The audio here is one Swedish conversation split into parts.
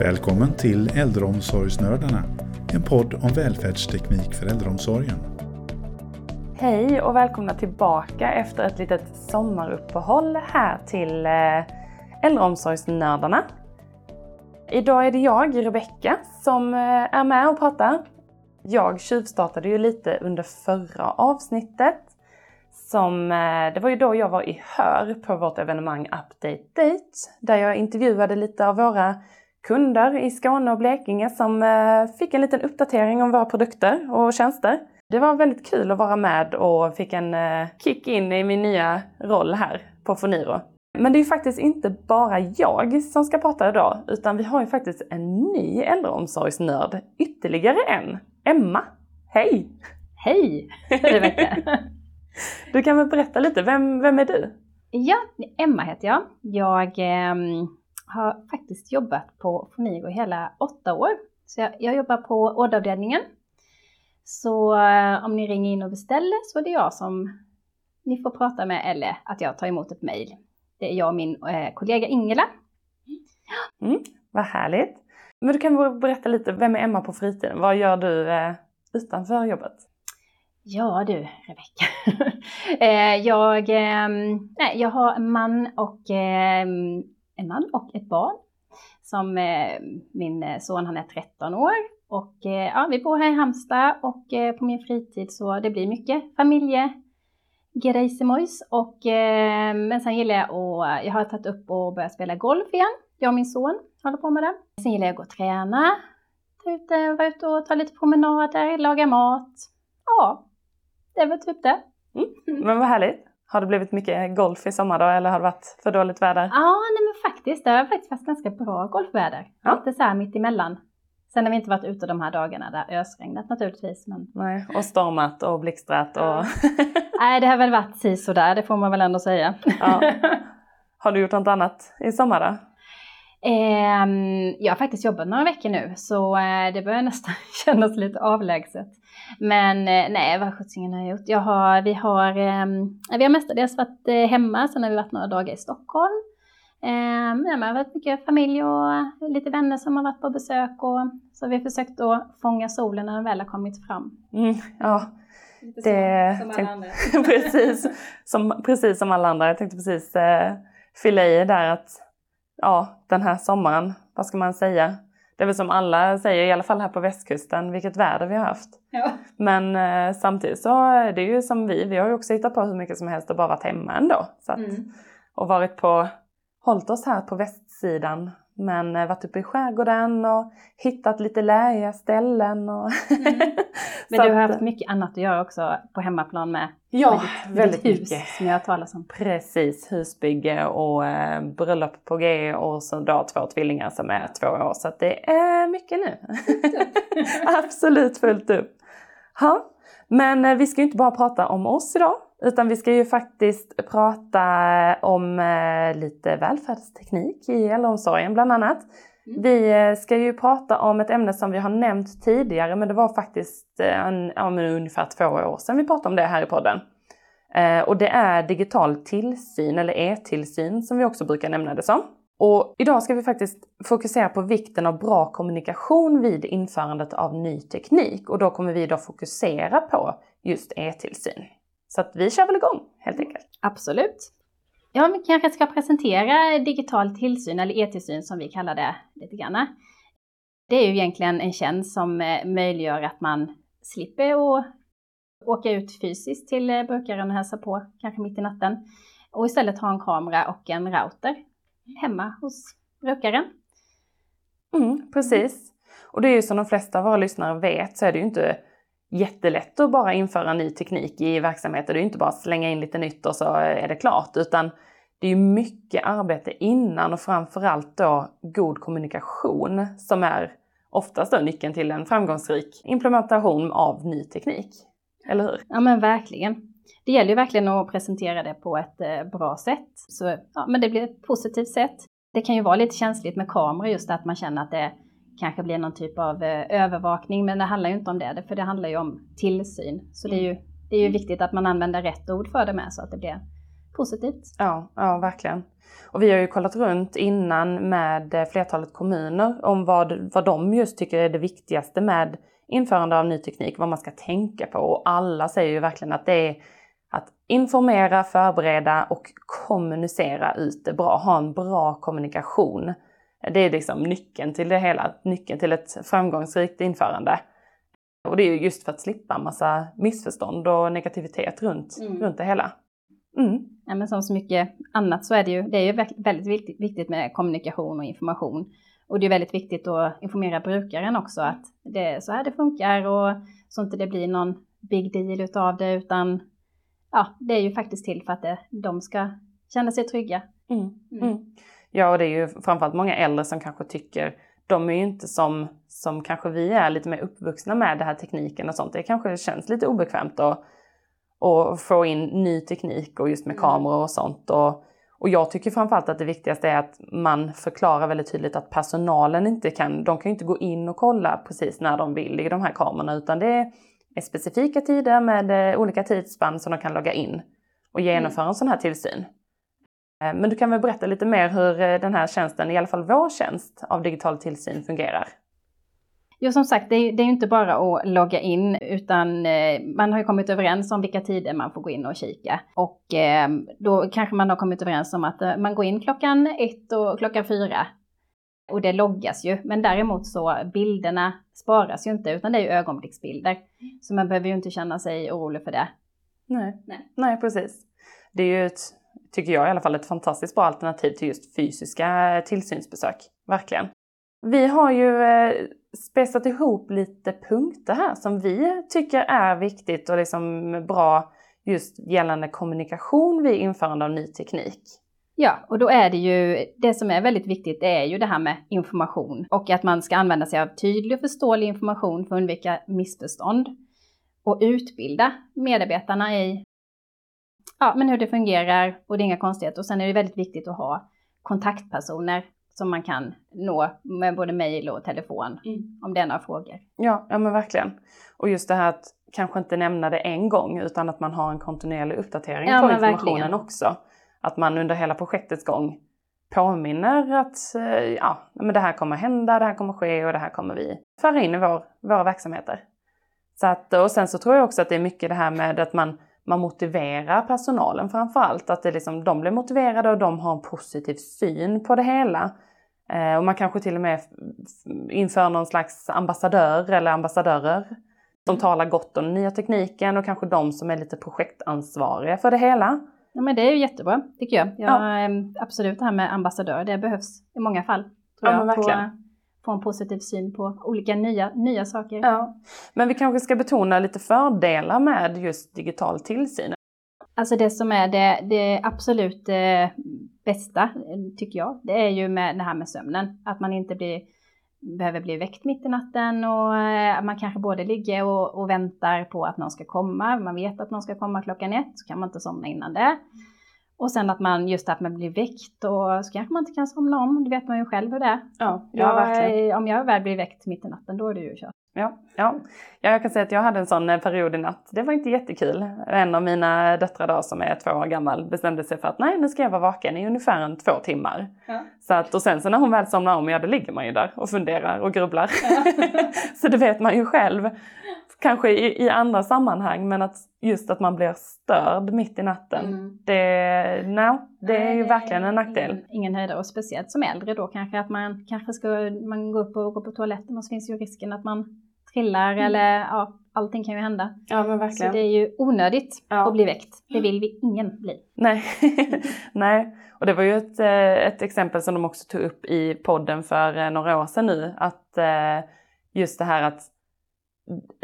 Välkommen till Äldreomsorgsnördarna, en podd om välfärdsteknik för äldreomsorgen. Hej och välkomna tillbaka efter ett litet sommaruppehåll här till eh, Äldreomsorgsnördarna. Idag är det jag, Rebecka, som eh, är med och pratar. Jag tjuvstartade ju lite under förra avsnittet. Som, eh, det var ju då jag var i Hör på vårt evenemang Update Date. Där jag intervjuade lite av våra kunder i Skåne och Blekinge som eh, fick en liten uppdatering om våra produkter och tjänster. Det var väldigt kul att vara med och fick en kick in i min nya roll här på Foniro. Men det är ju faktiskt inte bara jag som ska prata idag, utan vi har ju faktiskt en ny äldreomsorgsnörd, ytterligare en. Emma, hej! Hej Rebecka! du kan väl berätta lite, vem, vem är du? Ja, Emma heter jag. Jag eh, har faktiskt jobbat på Foniro hela åtta år. Så jag, jag jobbar på ordavdelningen. Så eh, om ni ringer in och beställer så är det jag som ni får prata med eller att jag tar emot ett mejl. Det är jag och min eh, kollega Ingela. Mm, vad härligt! Men du kan berätta lite, vem är Emma på fritiden? Vad gör du eh, utanför jobbet? Ja du, Rebecka. eh, jag, eh, nej, jag har en man och, eh, en man och ett barn. Som eh, min son, han är 13 år. Och eh, ja, vi bor här i Halmstad och eh, på min fritid så det blir mycket familje grejsimojs. Och, eh, men sen gillar jag att, jag har tagit upp och börjat spela golf igen. Jag och min son håller på med det. Sen gillar jag att gå och träna, ta ut, vara ute och ta lite promenader, laga mat. Ja, det väl typ det. Mm. Men vad härligt. Har det blivit mycket golf i sommar då eller har det varit för dåligt väder? Ja, nej faktiskt. Det har faktiskt varit ganska bra golfväder. Ja. Lite så här mitt emellan. Sen har vi inte varit ute de här dagarna där ösregnat naturligtvis. Men... Nej, och stormat och blixtrat och... Nej, det har väl varit si där, det får man väl ändå säga. Ja. Har du gjort något annat i sommar då? Eh, jag har faktiskt jobbat några veckor nu så eh, det börjar nästan kännas lite avlägset. Men eh, nej, vad sjuttsingen har jag gjort? Jag har, vi, har, ehm, vi har mestadels varit eh, hemma, sen har vi varit några dagar i Stockholm. Eh, det har varit mycket familj och lite vänner som har varit på besök. Och, så vi har försökt att fånga solen när den väl har kommit fram. Mm, ja, det, som, som alla andra. precis, som, precis som alla andra. Jag tänkte precis eh, fylla i där att ja, den här sommaren, vad ska man säga? Det är väl som alla säger, i alla fall här på västkusten, vilket väder vi har haft. Ja. Men eh, samtidigt så är det ju som vi, vi har ju också hittat på hur mycket som helst och bara varit hemma ändå. Så att, mm. Och varit på hållit oss här på västsidan men eh, varit uppe i skärgården och hittat lite läriga ställen. Och mm. Men du har haft mycket annat att göra också på hemmaplan med? Ja, med ditt, väldigt ditt hus, mycket. som jag har talat om. Precis, husbygge och eh, bröllop på G och så då två tvillingar som är två år. Så det är mycket nu. Absolut fullt upp. Ha. Men eh, vi ska ju inte bara prata om oss idag utan vi ska ju faktiskt prata om eh, lite välfärdsteknik i äldreomsorgen bland annat. Mm. Vi eh, ska ju prata om ett ämne som vi har nämnt tidigare men det var faktiskt en, ja, ungefär två år sedan vi pratade om det här i podden. Och det är digital tillsyn eller e-tillsyn som vi också brukar nämna det som. Och idag ska vi faktiskt fokusera på vikten av bra kommunikation vid införandet av ny teknik och då kommer vi då fokusera på just e-tillsyn. Så att vi kör väl igång helt mm. enkelt. Absolut. Ja, vi kanske ska presentera digital tillsyn eller e-tillsyn som vi kallar det lite grann. Det är ju egentligen en tjänst som eh, möjliggör att man slipper att åka ut fysiskt till eh, brukaren och hälsa på, kanske mitt i natten, och istället ha en kamera och en router hemma hos brukaren. Mm, precis. Och det är ju som de flesta av våra lyssnare vet så är det ju inte jättelätt att bara införa ny teknik i verksamheter. Det är ju inte bara att slänga in lite nytt och så är det klart. Utan det är ju mycket arbete innan och framförallt då god kommunikation som är oftast då nyckeln till en framgångsrik implementation av ny teknik. Eller hur? Ja men verkligen. Det gäller ju verkligen att presentera det på ett eh, bra sätt. Så, ja, men det blir ett positivt sätt. Det kan ju vara lite känsligt med kameror just att man känner att det kanske blir någon typ av eh, övervakning, men det handlar ju inte om det, för det handlar ju om tillsyn. Så det är ju, det är ju viktigt att man använder rätt ord för det med så att det blir positivt. Ja, ja, verkligen. Och vi har ju kollat runt innan med flertalet kommuner om vad, vad de just tycker är det viktigaste med införande av ny teknik, vad man ska tänka på. Och alla säger ju verkligen att det är att informera, förbereda och kommunicera ut det bra. Ha en bra kommunikation. Det är liksom nyckeln till det hela, nyckeln till ett framgångsrikt införande. Och det är ju just för att slippa massa missförstånd och negativitet runt, mm. runt det hela. Mm. Ja, men som så mycket annat så är det ju, det är ju väldigt viktigt, viktigt med kommunikation och information. Och det är väldigt viktigt att informera brukaren också att det är så här det funkar och så inte det blir någon big deal utav det utan ja, det är ju faktiskt till för att det, de ska känna sig trygga. Mm. Mm. mm. Ja, och det är ju framförallt många äldre som kanske tycker de är ju inte som, som kanske vi är lite mer uppvuxna med den här tekniken och sånt. Det kanske känns lite obekvämt att, att få in ny teknik och just med mm. kameror och sånt. Och, och jag tycker framförallt att det viktigaste är att man förklarar väldigt tydligt att personalen inte kan, de kan inte gå in och kolla precis när de vill i de här kamerorna utan det är specifika tider med eh, olika tidsspann som de kan logga in och genomföra en sån här tillsyn. Eh, men du kan väl berätta lite mer hur eh, den här tjänsten, i alla fall vår tjänst av digital tillsyn fungerar? Jo, som sagt, det är, det är inte bara att logga in, utan eh, man har ju kommit överens om vilka tider man får gå in och kika. Och eh, då kanske man har kommit överens om att man går in klockan ett och klockan fyra. Och det loggas ju, men däremot så bilderna sparas ju inte, utan det är ju ögonblicksbilder. Så man behöver ju inte känna sig orolig för det. Nej, Nej. Nej precis. Det är ju ett tycker jag i alla fall, ett fantastiskt bra alternativ till just fysiska eh, tillsynsbesök. Verkligen. Vi har ju eh, spetsat ihop lite punkter här som vi tycker är viktigt och liksom bra just gällande kommunikation vid införande av ny teknik. Ja, och då är det ju, det som är väldigt viktigt det är ju det här med information och att man ska använda sig av tydlig och förståelig information för att undvika missförstånd och utbilda medarbetarna i ja, men hur det fungerar och det är inga konstigheter. Och sen är det väldigt viktigt att ha kontaktpersoner som man kan nå med både mejl och telefon mm. om det är några frågor. Ja, ja men verkligen. Och just det här att kanske inte nämna det en gång utan att man har en kontinuerlig uppdatering ja, på informationen verkligen. också. Att man under hela projektets gång påminner att eh, ja, men det här kommer hända, det här kommer ske och det här kommer vi föra in i vår, våra verksamheter. Så att, och sen så tror jag också att det är mycket det här med att man man motiverar personalen framförallt. Att det liksom, de blir motiverade och de har en positiv syn på det hela. Eh, och man kanske till och med inför någon slags ambassadör eller ambassadörer som talar gott om den nya tekniken och kanske de som är lite projektansvariga för det hela. Ja men det är ju jättebra tycker jag. jag ja. Ehm, absolut det här med ambassadör, det behövs i många fall. Tror ja, jag, verkligen. På, få en positiv syn på olika nya, nya saker. Ja. Men vi kanske ska betona lite fördelar med just digital tillsyn. Alltså det som är det, det absolut eh, bästa, tycker jag, det är ju med det här med sömnen. Att man inte blir, behöver bli väckt mitt i natten och eh, man kanske både ligger och, och, väntar på att någon ska komma. Man vet att någon ska komma klockan ett, så kan man inte somna innan det. Och sen att man just att man blir väckt och så kanske man inte kan somna om. Det vet man ju själv hur det är. Ja, ja verkligen. Om jag väl blir väckt mitt i natten då är det ju kört. Ja, ja. ja, jag kan säga att jag hade en sån eh, period i natt. Det var inte jättekul. En av mina döttrar då som är två år gammal bestämde sig för att nej, nu ska jag vara vaken i ungefär en två timmar. Ja. Så att, och sen så när hon väl somnar om, ja då ligger man ju där och funderar och grubblar. Ja. så det vet man ju själv kanske i, i, andra sammanhang men att just att man blir störd mitt i natten. Mm. Det, no, det är ju verkligen en nackdel. Ingen, ingen höjdare och speciellt som äldre då kanske att man kanske ska man gå upp och gå på toaletten och så finns ju risken att man trillar mm. eller ja, allting kan ju hända. Ja men verkligen. Så det är ju onödigt ja. att bli väckt. Det vill vi ingen bli. Nej, nej. Och det var ju ett, eh, ett exempel som de också tog upp i podden för eh, några år sedan nu att eh, just det här att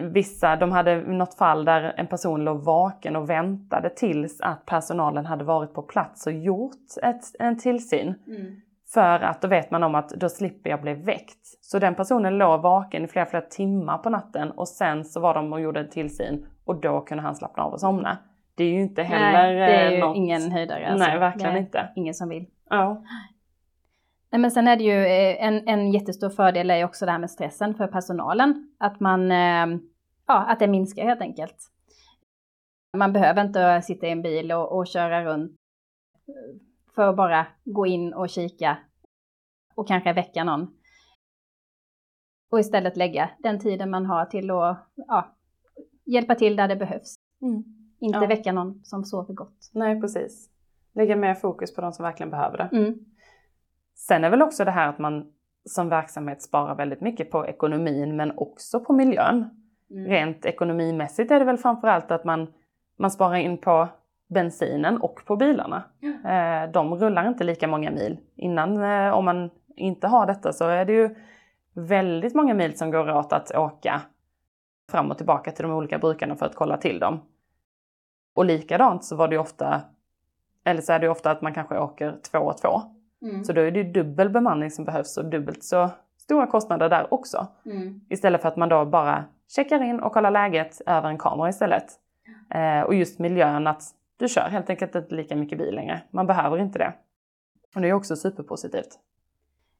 vissa, de hade något fall där en person låg vaken och väntade tills att personalen hade varit på plats och gjort ett, en tillsyn. Mm. För att då vet man om att då slipper jag bli väckt. Så den personen låg vaken i flera, flera timmar på natten och sen så var de och gjorde en tillsyn och då kunde han slappna av och somna. Det är ju inte heller Nej, det är ju något... ingen höjdare. Alltså. Nej, verkligen inte. Ingen som vill. Ja. Nej, men sen är det ju eh, en, en jättestor fördel är också det här med stressen för personalen. Att man, eh, ja, att det minskar helt enkelt. Man behöver inte sitta i en bil och, och köra runt för att bara gå in och kika och kanske väcka någon. Och istället lägga den tiden man har till att ja, hjälpa till där det behövs. Mm. Inte Ja. väcka någon som sover gott. Nej, precis. Lägga mer fokus på de som verkligen behöver det. Mm. Sen är väl också det här att man som verksamhet sparar väldigt mycket på ekonomin men också på miljön. Mm. Rent ekonomimässigt är det väl framförallt att man, man sparar in på bensinen och på bilarna. Eh, de rullar inte lika många mil. Innan, eh, om man inte har detta så är det ju väldigt många mil som går åt att åka fram och tillbaka till de olika brukarna för att kolla till dem. Och likadant så var det ofta, eller så är det ofta att man kanske åker två och två. Mm. Så då är det ju dubbel bemanning som behövs och dubbelt så stora kostnader där också. Mm. Istället för att man då bara checkar in och kollar läget över en kamera istället. Eh, och just miljön att du kör helt enkelt inte lika mycket bil längre. Man behöver inte det. Och det är också superpositivt.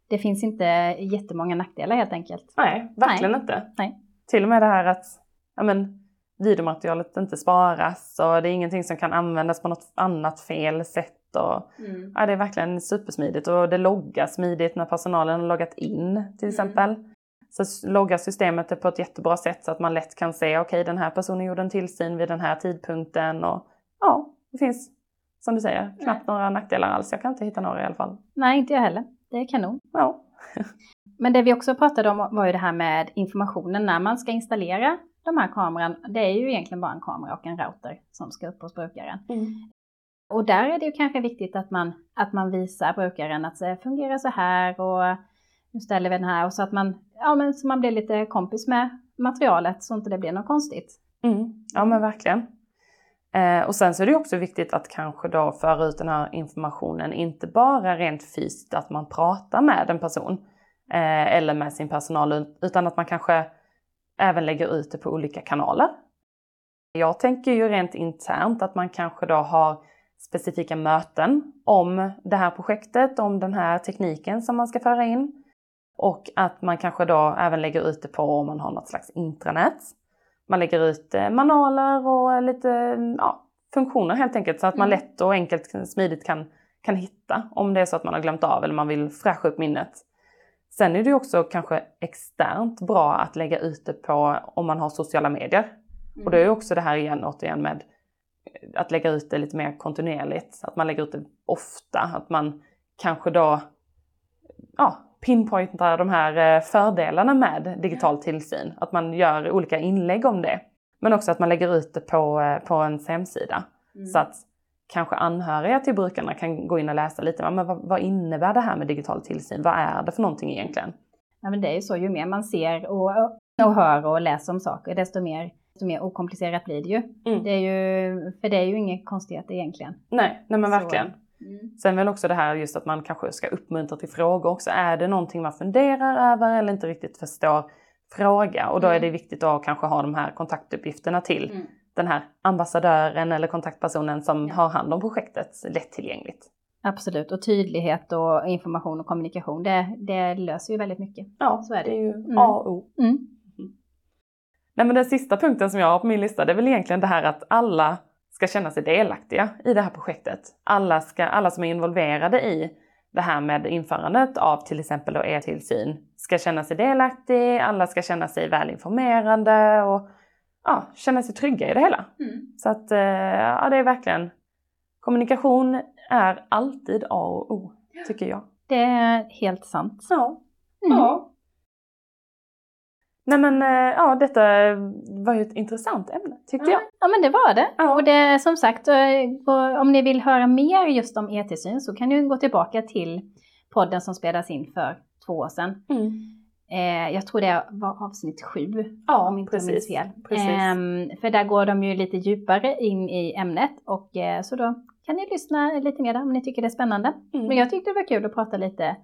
Det finns inte jättemånga nackdelar helt enkelt. Nej, verkligen inte. Nej. Till och med det här att ja, men, videomaterialet inte sparas och det är ingenting som kan användas på något annat fel sätt. Och, ja, det är verkligen supersmidigt och det loggar smidigt när personalen har loggat in till exempel. Så loggar systemet det på ett jättebra sätt så att man lätt kan se okej den här personen gjorde en tillsyn vid den här tidpunkten och ja, det finns som du säger knappt några nackdelar alls. Jag kan inte hitta några i alla fall. Nej, inte jag heller. Det är kanon. Ja. Men det vi också pratade om var ju det här med informationen när man ska installera de här kameran. Det är ju egentligen bara en kamera och en router som ska upp hos brukaren. Och där är det ju kanske viktigt att man, att man visar brukaren att det fungerar så här och nu ställer vi den här och så att man, ja, men så man blir lite kompis med materialet så inte det blir något konstigt. Mm. Ja men verkligen. Eh, och sen så är det också viktigt att kanske då föra ut den här informationen, inte bara rent fysiskt att man pratar med en person eh, eller med sin personal, utan att man kanske även lägger ut det på olika kanaler. Jag tänker ju rent internt att man kanske då har specifika möten om det här projektet, om den här tekniken som man ska föra in. Och att man kanske då även lägger ut det på om man har något slags intranät. Man lägger ut eh, manualer och lite ja, funktioner helt enkelt så att man Mm. lätt och enkelt smidigt kan, kan hitta om det är så att man har glömt av eller man vill fräscha upp minnet. Sen är det ju också kanske externt bra att lägga ut det på om man har sociala medier. Och då är ju också det här igen återigen med att lägga ut det lite mer kontinuerligt. Att man lägger ut det ofta. Att man kanske då ja, pinpointar de här eh, fördelarna med digital tillsyn. Att man gör olika inlägg om det. Men också att man lägger ut det på, eh, på ens hemsida. Mm. Så att kanske anhöriga till brukarna kan gå in och läsa lite. Men vad, vad innebär det här med digital tillsyn? Vad är det för någonting egentligen? Ja, men det är ju så, ju mer man ser och, och hör och läser om saker, desto mer, desto mer okomplicerat blir det ju. Mm. Det är ju. För det är ju inget konstigt egentligen. Nej, nej men Så. verkligen. Sen väl också det här just att man kanske ska uppmuntra till frågor också. Är det någonting man funderar över eller inte riktigt förstår? Fråga. Och då är Mm. det viktigt att kanske ha de här kontaktuppgifterna till Mm. den här ambassadören eller kontaktpersonen som Ja. har hand om projektet lättillgängligt. Absolut, och tydlighet och information och kommunikation, det, det löser ju väldigt mycket. Ja, Så är det. är ju Mm. A och O. Mm. Nej men den sista punkten som jag har på min lista det är väl egentligen det här att alla ska känna sig delaktiga i det här projektet. Alla, ska, alla som är involverade i det här med införandet av till exempel e-tillsyn ska känna sig delaktig, alla ska känna sig välinformerade och ja, känna sig trygga i det hela. Så att eh, ja, det är verkligen kommunikation är alltid A och O, tycker jag. Det är helt sant. Ja. Mm. Ja. Nej men eh, ja, detta var ju ett intressant ämne tyckte jag. Ja men det var det. Ja. Och det som sagt, eh, om ni vill höra mer just om e-tillsyn så kan ni gå tillbaka till podden som spelades in för två år sedan. Mm. Eh, jag tror det var avsnitt sju, Ja, om inte jag minns precis. fel. precis. Ehm, för där går de ju lite djupare in i ämnet och eh, så då kan ni lyssna lite mer där om ni tycker det är spännande. Mm. Men jag tyckte det var kul att prata lite,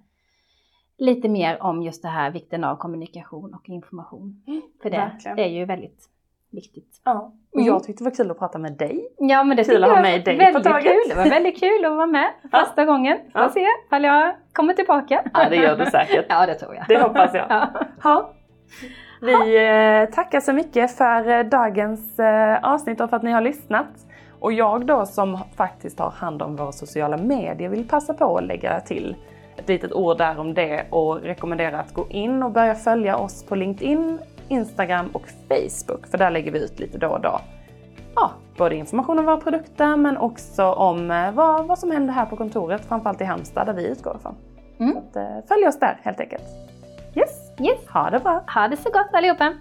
lite mer om just det här vikten av kommunikation och information. Mm, För det verkligen. är ju väldigt viktigt. Ja. Och Mm. jag tyckte det var kul att prata med dig. Ja men det Kul att ha med dig på väldigt tåget. kul. Det var väldigt kul att vara med Ja. första gången. Får Ja. se ifall jag kommer tillbaka. Ja, det gör du säkert. ja det tror jag. Det hoppas jag. Ja. Ja. Vi eh, tackar så mycket för eh, dagens eh, avsnitt och för att ni har lyssnat. Och jag då som faktiskt har hand om våra sociala medier vill passa på att lägga till ett litet ord där om det och rekommendera att gå in och börja följa oss på LinkedIn, Instagram och Facebook för där lägger vi ut lite då och då. Ja, både information om våra produkter men också om eh, vad, vad som händer här på kontoret, framförallt i Halmstad där vi utgår ifrån. Mm. Så att, eh, följ oss där helt enkelt. Yes, Yes. ha det bra! Ha det så gott allihopa!